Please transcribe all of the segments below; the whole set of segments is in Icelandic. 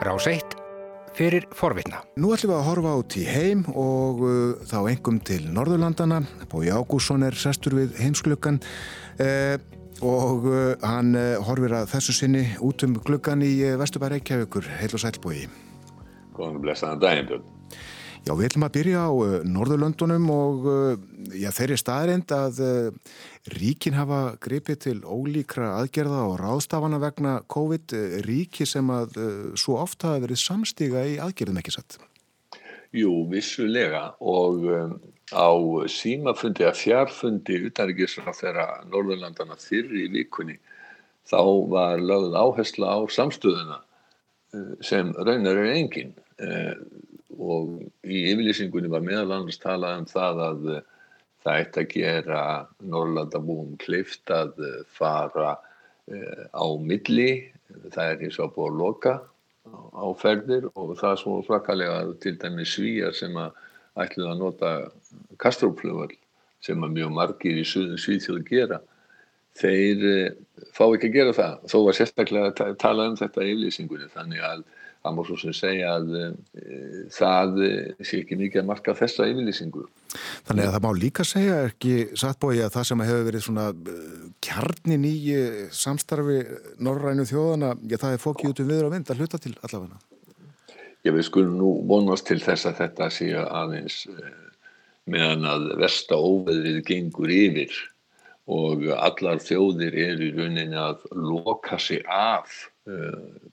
Rás 1 fyrir forvitna. Nú ætlum við að horfa út í heim og uh, þá engum til Norðurlandana. Bói Ágússon er sestur við heimsklukkan uh, og uh, hann uh, horfir að þessu sinni út um glukkan í uh, Vesturbæri Reykjavíkur. Heil og sælbói. Góðan blessaðan daginn, Björn. Já, við ætlum að byrja á uh, Norðurlöndunum og uh, já, þeirri staðrind að uh, ríkin hafa gripið til ólíkra aðgerða og ráðstafana vegna COVID, ríki sem að svo ofta hafa verið samstiga í aðgerðum ekki satt. Jú, vissulega og um, á símafundi að fjárfundi utanrikiðsra þeirra Norðurlandana fyrir í vikunni þá var lögð áhersla á samstöðuna sem raunar er engin uh, og í yfirlýsingunni var meðal annars talað um það að uh, það ætti að gera Norrlandabúum klift að uh, fara uh, á milli, það er eins og búið að loka á, ferðir og það er svo svakalega til dæmi svíjar sem að ætluð að nota kastróflugvall sem að mjög margir í svíþjóðu gera. Þeir fá ekki að gera það. Þó var sérstaklega að tala um þetta í yfirlýsingunni þannig að það má svo sem segja að e, það sé ekki mikið að marka þessa yfirlýsingu. Þannig að það má líka segja ekki sattbói að það sem hefur verið svona kjarnin í samstarfi norrænu þjóðana, já það er fókið út um viður að vind að hluta til allavega. Já við skulum nú vonast til þess að þetta sé aðeins meðan að versta óveðrið gengur yfir og allar þjóðir eru í rauninni að loka sig af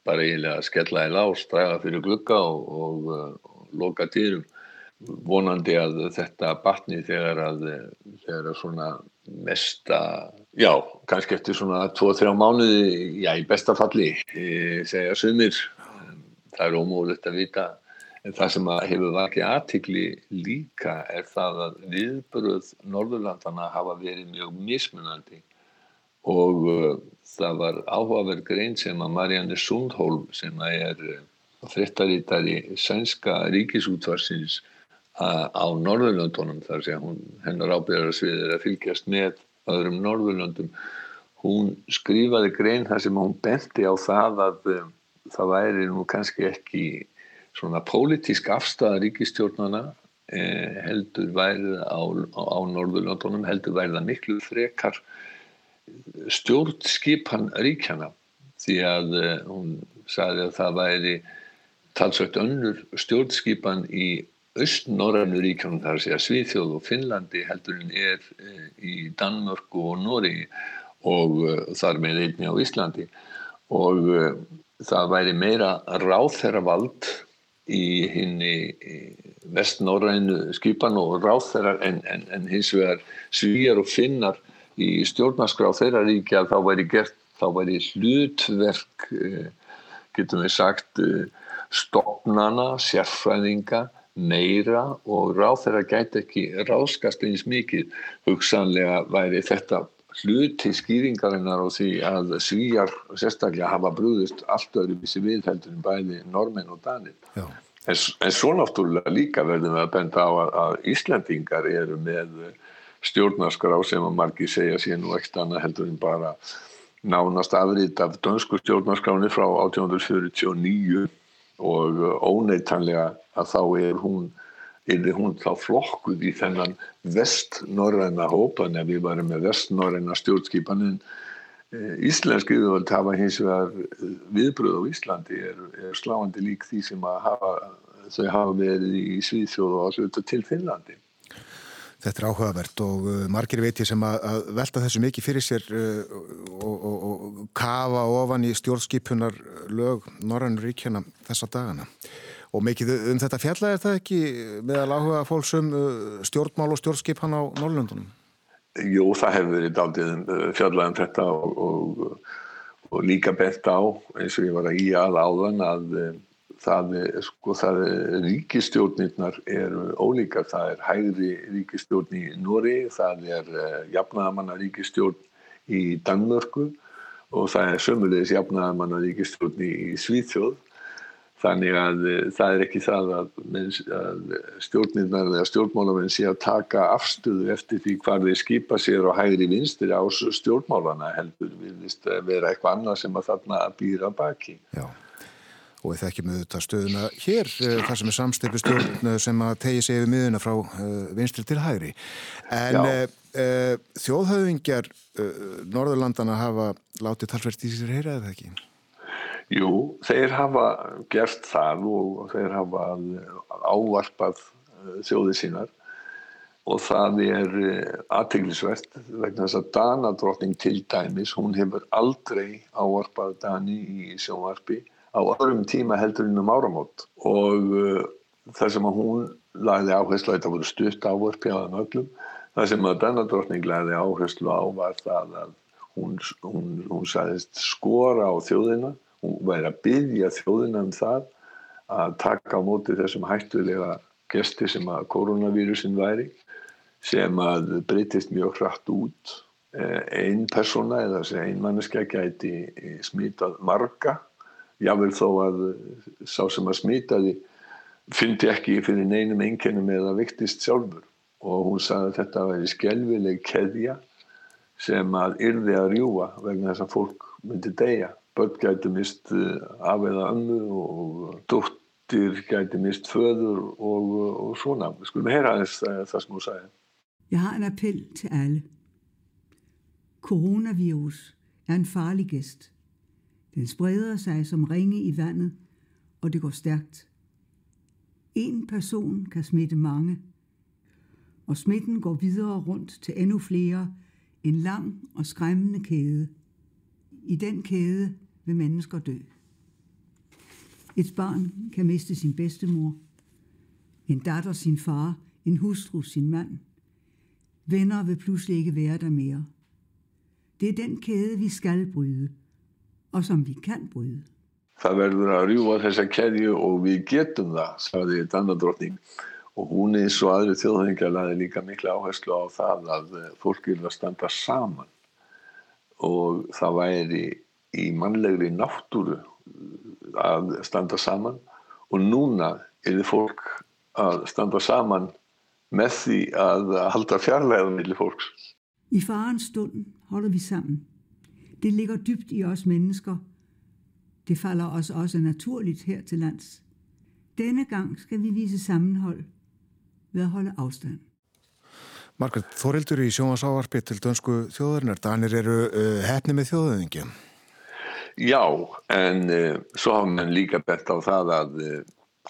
bara eiginlega að skella í lás, draga fyrir glugga og, og, og loka týrum vonandi að þetta batni þegar að þegar að svona mesta, já, kannski eftir svona 2-3 mánuði, já, í besta falli segja sumir. Það er ómúlegt að vita. En það sem hefur vakið aðtikli líka er það að viðbröð Norðurlandana hafa verið mjög mismunandi og það var áhugaverð grein sem að Marianne Sundholm sem er frittarítari sænska ríkisútvarsins á Norðurlöndunum þar sem hún, hennar ábyrðarsvið er að fylgjast með öðrum Norðurlöndum hún skrifaði grein þar sem hún benti á það að það væri nú kannski ekki svona pólitísk afstæða ríkistjórnana eh, heldur værið á, á, á Norðurlöndunum heldur værið að miklu frekar stjórnskipan ríkjana því að hún sagði að það væri talsvægt önnur stjórnskipan í austnorrænu ríkjónum þar að segja Svíþjóð og Finnlandi heldur en er í Danmörku og Nóri og þar með einni á Íslandi. Og það væri meira ráþæra vald í hinni vestnorrænu skipan og ráþæra en, en, en hins vegar Svíjar og Finnar í stjórnarskrá þeirra ríkja þá væri gert, þá væri hlutverk getum við sagt stopnana, sérfræðinga meira og ráð þeirra gæti ekki ráskast eins mikið. Hugsanlega væri þetta hluti skýringarinnar og því að svíjar sérstaklega hafa brúðist allt öðru vissi viðheldur en bæði normenn og danir. En, en svo náttúrulega líka verðum við að benda á að, að Íslandingar eru með stjórnarskrá sem að margi segja sér nú ekkert annað heldur en bara nánast afrið af dönsku stjórnarskráni frá 1849 og óneitanlega að þá er hún er hún þá flokkuð í þennan vestnorræna hópan ef við varum með vestnorræna stjórnskipanin Íslenski yfirvöld hafa hins vegar viðbröð á Íslandi er, er sláandi lík því sem hafa, þau hafa verið í Svíðsjóð og ásluta til Finnlandi Þetta er áhugavert og uh, margir veit ég sem að, að velta þessu mikið fyrir sér uh, og, og, og kafa ofan í stjórnskipunar lög Norrannur ríkjana þessa dagana. Og mikið um þetta fjalla er það ekki meðal áhuga fólksum uh, stjórnmál og stjórnskipan á Norrlöndunum? Jú, það hefur verið daldið fjallað um þetta og, og líka bent á eins og ég var að í að áðan að það, sko, það ríkistjórnirnar eru ólíkar, það er hægri ríkistjórn í Nóri, það er uh, jafnaðamanna ríkistjórn í Danmörku og það er sömulegis jafnaðamanna ríkistjórn í, Svíþjóð. Þannig að uh, það er ekki það að, að stjórnirnar eða stjórnmálamenn sé að taka afstöðu eftir því hvað þeir skipa sér og hægri vinstir á stjórnmálana heldur viðist vera eitthvað annað sem að þarna býra baki. Já og við þekkjum auðvitað stöðuna hér uh, þar sem er samsteipu stjórn uh, sem að tegi sig yfir miðuna frá vinstri til hægri. En þjóðhauðingjar Norðurlandana hafa látið talsvert í sér heyra eða ekki? Jú, þeir hafa gert það og þeir hafa ávarpað þjóðið sínar og það er eh, aðteglisvert vegna þess að Danadrottning til dæmis, hún hefur aldrei ávarpað Dani í sjónvarpi á öðrum tíma heldur innum áramót. Og uh, það sem að hún lagði áherslu, þetta voru stutt ávarpi á það möglum, það sem að Danadrottning lagði áherslu á var það að hún, hún, hún sagðist skora á þjóðina, hún væri að byggja þjóðina um það að taka á móti þessum hættulega gesti sem að koronavírusin væri sem að breytist mjög hratt út. Eh, einn persóna eða einn manneska gæti smítað marga jável þó að sá sem að smítaði fyndi ekki fyrir neinum einkennum eða viktist sjálfur og hún sagði að þetta væri skelvileg keðja sem að yrði að rjúa vegna þess að fólk myndi deyja börn gæti mist eh, af eða annu og dóttir gæti mist föður og, og svona skulum heyra þess það sem hún sagði Jeg har en appel til alle. Coronavirus er en farlig gæst. Den spreder sig som ringe i vandet, og det går stærkt. En person kan smitte mange, og smitten går videre rundt til endnu flere, en lang og skræmmende kæde. I den kæde vil mennesker dø. Et barn kan miste sin bedstemor, en datter sin far, en hustru sin mand, Venner vil pludselig ikke være der mere. Det er den kæde, vi skal bryde, og som vi kan bryde. Það verður að rjúa þessa keðju og við getum það, sagði Danadrottning. Og hún eins og aðri þjóðhengar laði líka miklu áherslu á það að fólk vilja standa saman. Og það væri í mannlegri náttúru að standa saman. Og núna er þið fólk að standa saman med því að halda fjarlæðan millir fólks. I farens stund holder vi sammen. Det ligger dybt i os mennesker. Det falder os også naturligt her til lands. Denne gang skal vi vise sammenhold ved at holde afstand. Margaret, Þorildur í sjónvasáarpi til dönsku þjóðarinnar. Danir eru uh, hefni með þjóðöðingi. Já, en uh, svo hafa mann líka bett á það að uh,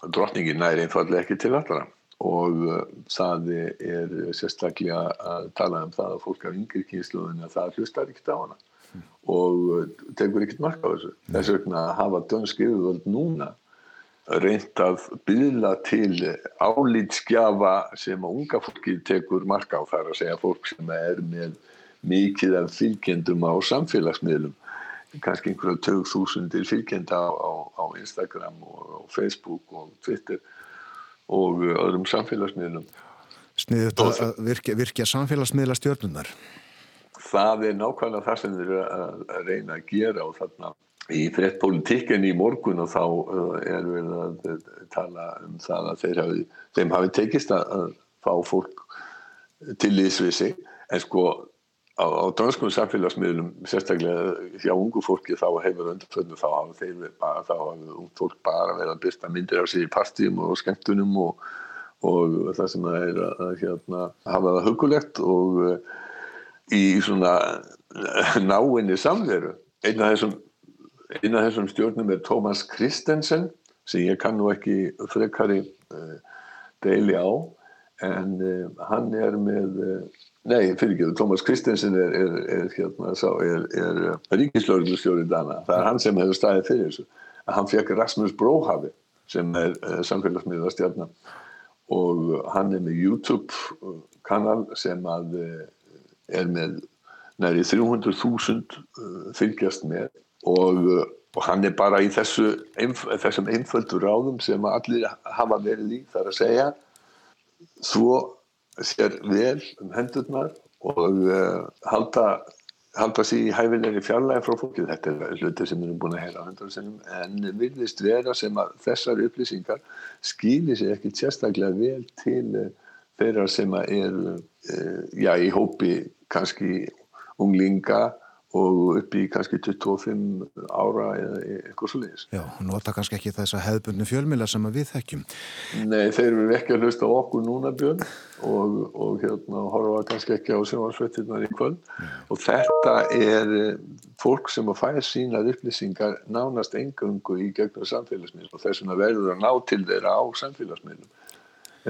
drottningin næri einfallega ekki til allra og uh, það er sérstaklega að tala um það að fólk af yngri kynsluðin að það hlustar ekkert á hana mm. Og uh, tegur ekkert mark á þessu þess vegna hafa dönsk yfirvöld núna reynd að byðla til álítskjafa sem að unga fólki tekur mark á þar að segja fólk sem er með mikið af fylgjendum á samfélagsmiðlum kannski einhverja tög þúsundir fylgjenda á, á, á Instagram og á Facebook og Twitter og öðrum samfélagsmiðlum. Sniðut að virkja, virkja samfélagsmiðla stjórnunar? Það er nákvæmlega það sem þeir eru að reyna að gera og þarna í frett politíken í morgun og þá uh, er við að tala um það að hafi, þeim hafi tekist að fá fólk til ísvisi en sko á, á danskum samfélagsmiðlum sérstaklega hjá ungu fólki þá hefur undarföldum þá hafa þeir bara, þá hafa fólk bara verið að byrsta myndir af sér í partíum og skemmtunum og, og það sem það er að hérna, hafa það hugulegt og uh, í svona náinni samveru einn af þessum, þessum stjórnum er Thomas Kristensen sem ég kann nú ekki frekari uh, deili á en uh, hann er með Nei, fyrir ekki, Thomas Kristensen er, er, er, hérna, er uh, ríkislauglustjóri Dana. Það er hann sem hefur staðið fyrir þessu. Hann fekk Rasmus Bróhafi sem er uh, samfélagsmiðlastjarnar og hann er með YouTube kanal sem að uh, er með næri 300.000 uh, fylgjast með og, uh, og hann er bara í þessu, þessum einföldu ráðum sem allir hafa verið í þar að segja svo sér vel um hendurnar og uh, halda, halda sér í hæfilegri fjarlægi frá fólkið. Þetta er hluti sem við erum búin að heyra á hendur sinnum en virðist vera sem að þessar upplýsingar skilir sér ekki sérstaklega vel til þeirra sem er uh, já, í hópi kannski unglinga og upp í kannski 25 ára eða eitthvað svo leiðis. Já, nota kannski ekki þessa hefðbundnu fjölmila sem við þekkjum. Nei, þeir eru ekki að hlusta okkur núna björn og, og hérna horfa kannski ekki á sjónvarsvettirnar í kvöld mm. og þetta er eh, fólk sem að fæða sínað upplýsingar nánast engungu í gegnum samfélagsmiðlum og þess að verður að ná til þeirra á samfélagsmiðlum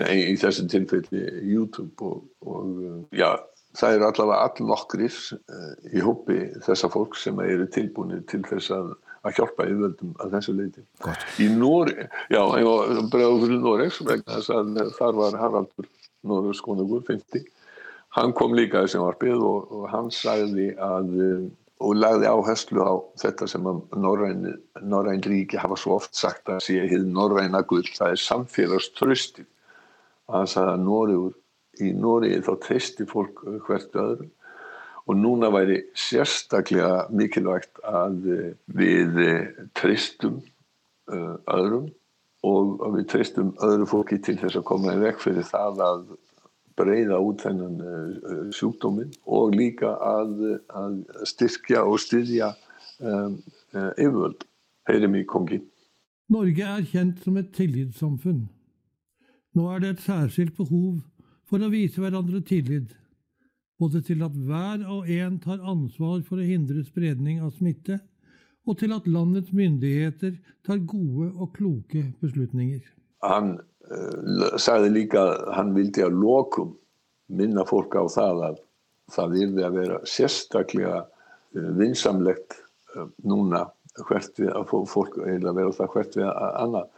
eh, í, í þessum tilfelli YouTube og, og eh, já, það eru allavega allnokkrir uh, í hópi þessa fólk sem eru tilbúinir til þess að, að hjálpa yfirvöldum að þessu leiti. Gott. Í Nóri, já, þess að þar var Haraldur Nóregs konugur, 50. Hann kom líka þessum varpið og, og hann sagði að og lagði áherslu á þetta sem að Norræn, Norræn ríki hafa svo oft sagt að sé hið Norræna gull, það er samfélagströstið. Hann sagði að Nóriður í Nóri þá treysti fólk hvert öðrum og núna væri sérstaklega mikilvægt að við treystum uh, öðrum og að við treystum öðru fólki til þess að koma í vekk fyrir það að breyða út þennan sjúkdómin og líka að, að styrkja og styðja um, yfirvöld. Heyrim í kongi. Norge er kjent som et tillitssamfunn. Nå er det et særskilt behov for å vise hverandre tillit, både til at hver og en tar ansvar for å hindre spredning av smitte, og til at landets myndigheter tar gode og kloke beslutninger. Han eh, uh, sagði líka að hann vildi að lokum minna fólk á það að það yrði að vera sérstaklega uh, vinsamlegt uh, eh, núna hvert við að fólk eða vera það hvert við að eh, annað.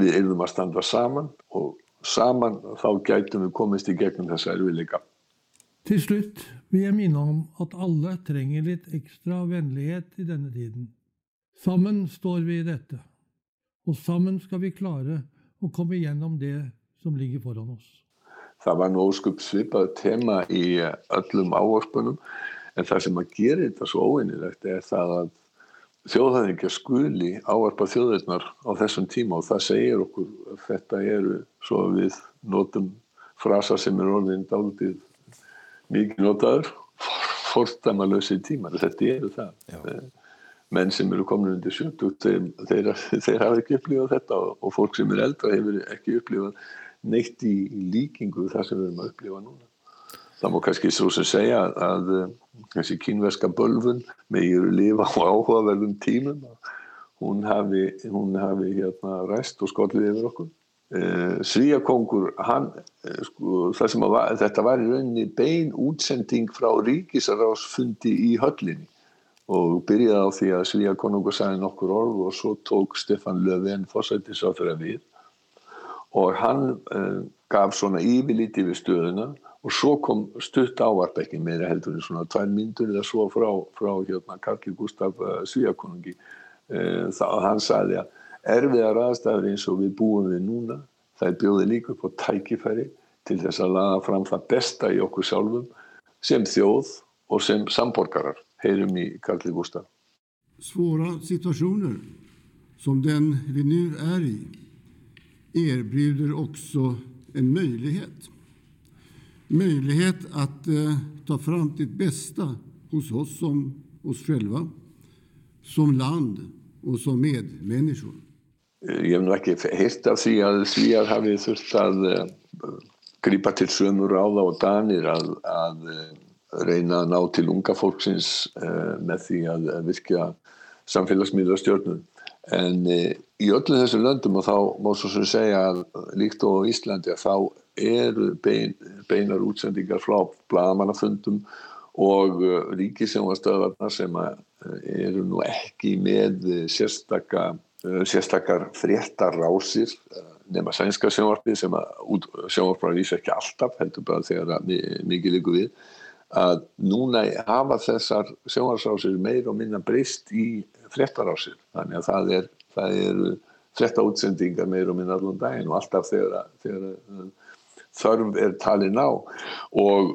Við erum að standa saman og saman þá gætum við komist i gegnum þessa erfiðleika. Til slutt vil jeg minne om at alle trenger litt ekstra vennlighet i denne tiden. Sammen står vi i dette, og sammen skal vi klare å komme gjennom det som ligger foran oss. Það var nú óskup svipað tema í öllum ávarpunum en það sem að gera þetta svo óeinilegt er það að þjóðhæðingja skuli áarpa þjóðirnar á þessum tíma og það segir okkur að þetta eru svo við notum frasa sem er orðin dálitið mikið notaður fórstamalösi tímar, þetta eru það. Já. Eh, menn sem eru komin undir 70 þeir, þeir, þeir hafa ekki upplifað þetta og, og fólk sem er eldra hefur ekki upplifað neitt í líkingu það sem við erum að upplifa núna það má kannski svo sem segja að þessi kínverska bölfun með ég eru lifa á áhugaverðum tímum. Hún hafi, hún hafi hérna ræst og skollið yfir okkur. Eh, Svíakongur hann, eh, sko, var, þetta var í rauninni bein útsending frá ríkisarásfundi í höllinni og byrjaði á því að Svíakonungur sagði nokkur orð og svo tók Stefan Löfven fórsættisáþur að við. Og hann eh, gaf svona yfirlíti við stöðuna og svo kom stutt ávarp ekki meira heldur en svona tvær myndur eða svo frá, frá hérna Karli Gustaf uh, eh, Svíakonungi uh, það, hann sagði að erfiðar aðstæður eins og við búum við núna það bjóði líka upp á tækifæri til þess að laga fram það besta i okkur sjálfum sem þjóð och som samborgarar. Hejrum i Karli Gustaf. Svåra situationer som den vi nu är i erbjuder också en möjlighet möjlighet att eh, ta fram det bästa hos oss som oss själva, som land och som medmänniskor. Ég hef nú ekki heilt af því að Svíjar hafi þurft að uh, grípa til sömur áða og danir að, að uh, reyna að ná til unga fólksins uh, með því að virkja samfélagsmiðlastjórnum. En í öllu þessu löndum og þá má svo sem segja líkt og Íslandi að þá eru bein, beinar útsendingar frá blagamannafundum og uh, ríkisjónastöðarna sem uh, eru nú ekki með uh, sérstakar fréttarásir nema sænska sjónvarpið sem sjónvarpar vísa ekki alltaf heldur bara þegar mikið líku við að núna hafa þessar sjónvarsrásir meir og minna breyst í fréttarásir. Þannig að það er, það er fréttaútsendingar meir og minna allan daginn og alltaf þegar, þegar þörf er talin á. Og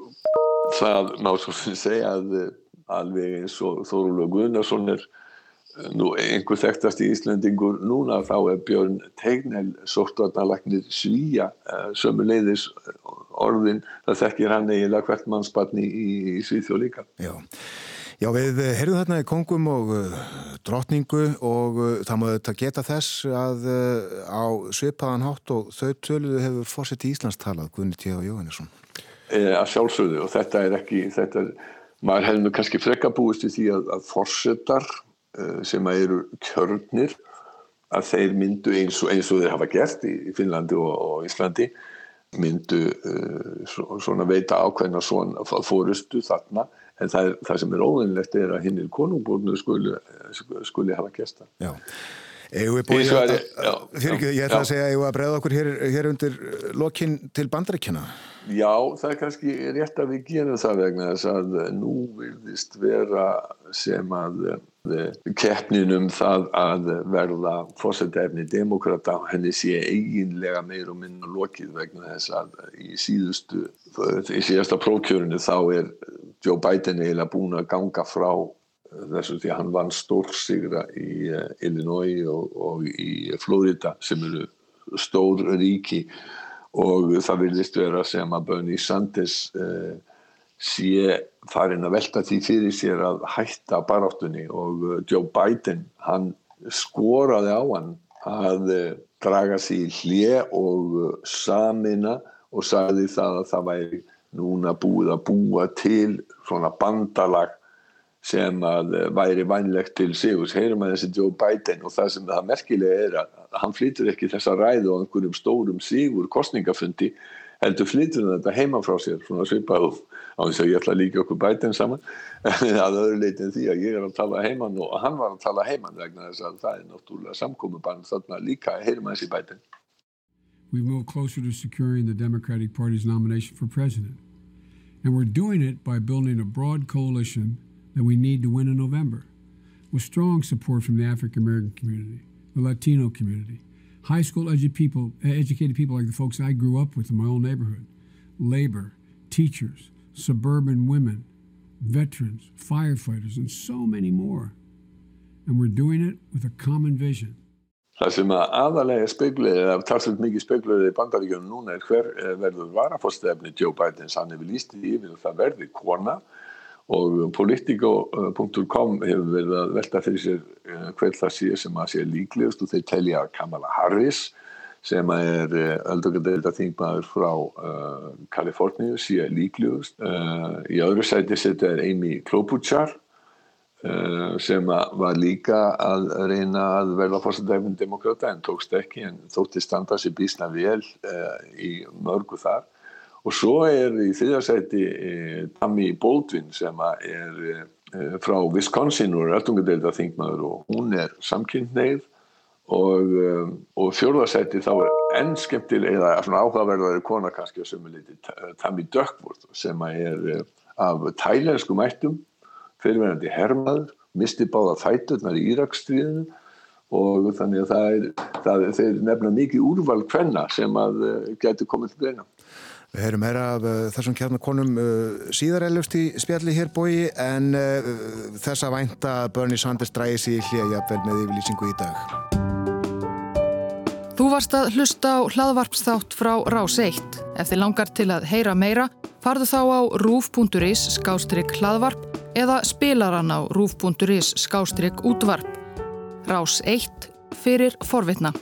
það má svo segja að alveg eins og Þóruldur Gunnarsson er nú einhver þekktast í Íslandingur núna þá er Björn Tegnell sóttvarnalagnir svíja uh, sömuleiðis orðin það þekkir hann eiginlega hvert mannsbarni í, í Svíþjóð líka. Já Já, við heyrðum þarna í kongum og uh, drottningu og uh, það maður þetta geta þess að á svipaðan hátt og þau töluðu hefur fórsett í Íslands talað, Gunni T. Jóhannesson. E, að sjálfsögðu og þetta er ekki, þetta er, maður hefði nú kannski frekka búist í því að, að fórsetar sem eru kjörnir að þeir myndu eins og, eins og þeir hafa gert í Finnlandi og, og Íslandi myndu uh, svona veita ákveðna svona fórustu þarna en það, er, það sem er óvinnlegt er að hinn er konungbórnu skuli, skuli hafa gesta Já, við búið að, fyrir ekki, ég ætla að segja við að bregða okkur hér, hér undir lokinn til bandaríkjana Já, það er kannski rétt að við gerum það vegna þess að nú vilðist vera sem að keppninum það að verða fórsetefni demokrata henni sé eiginlega meir og minna lokið vegna þess að í síðustu í síðasta prókjörinu þá er Joe Biden eiginlega búin að ganga frá þessu því að hann vann stórsigra í Illinois og, og í Florida sem eru stór ríki. Og það vilist vera sem að Bernie Sanders uh, sé farin að velta því fyrir sér að hætta baráttunni. Og uh, Joe Biden hann skoraði á hann að uh, draga sér hlje og samina og sagði það að það væri núna búið að búa til svona bandalag sem að væri vænlegt til sigus. Heyrum að þessi Joe Biden og það sem það merkilega er að hann flytur ekki þessa ræðu á einhverjum stórum sigur kostningafundi heldur flytur þetta heima frá sér svona svipað á þess að ég ætla að líka okkur Biden saman. Að öðru leitin því að ég er að tala heimann og hann var að tala heimann vegna þess að það er náttúrulega samkomiðbann þarna líka. Heyrum að þessi Biden. We've moved closer to securing the Democratic Party's nomination for president. And we're doing it by building a broad coalition that we need to win in November, with strong support from the African American community, the Latino community, high school edu people, educated people like the folks I grew up with in my own neighborhood, labor, teachers, suburban women, veterans, firefighters, and so many more. And we're doing it with a common vision. Það sem að aðalega speikluði, eða talsveit mikið speikluði í bandaríkjunum núna er hver verður varafórstefni Joe Bidens, hann hefur líst í yfir og það verði kona og politico.com hefur verið að velta fyrir sér hver það sé sem að sé líklegust og þeir telja Kamala Harris sem er öldungadeilda þingmaður frá uh, Kaliforníu sé líklegust. Uh, í öðru sæti setja er Amy Klobuchar uh, sem var líka að reyna að verða fórstæðefinn demokrata en tókst ekki en þótti standa sér bísna vel í mörgu þar Og svo er í þriðarsæti eh, Tammy Baldwin sem er eh, frá Wisconsin og er öllungadeilda þingmaður og hún er samkynneið og, um, og fjórðarsæti þá er enn skemmtilega, eða áhugaverðari kona kannski að sömuliti Tammy Duckworth sem er af tælenskum ættum, fyrirverandi hermaður, misti báða fæturnar í Íraksstríðinu og þannig að það er, það, þeir nefna mikið úrval hvenna sem að getur komið til greina. Við heyrum meira af uh, þessum kjarnakonum uh, síðar elust í spjalli hér bói en uh, þess að vænta að Bernie Sanders dræði sig í hlýja jafnvel með yfirlýsingu í dag. Þú varst að hlusta á hlaðvarpsþátt frá Rás 1. Ef þið langar til að heyra meira, farðu þá á rúf.is skástrygg hlaðvarp eða spilaran á rúf.is skástrygg útvarp. Rás 1 fyrir forvitna.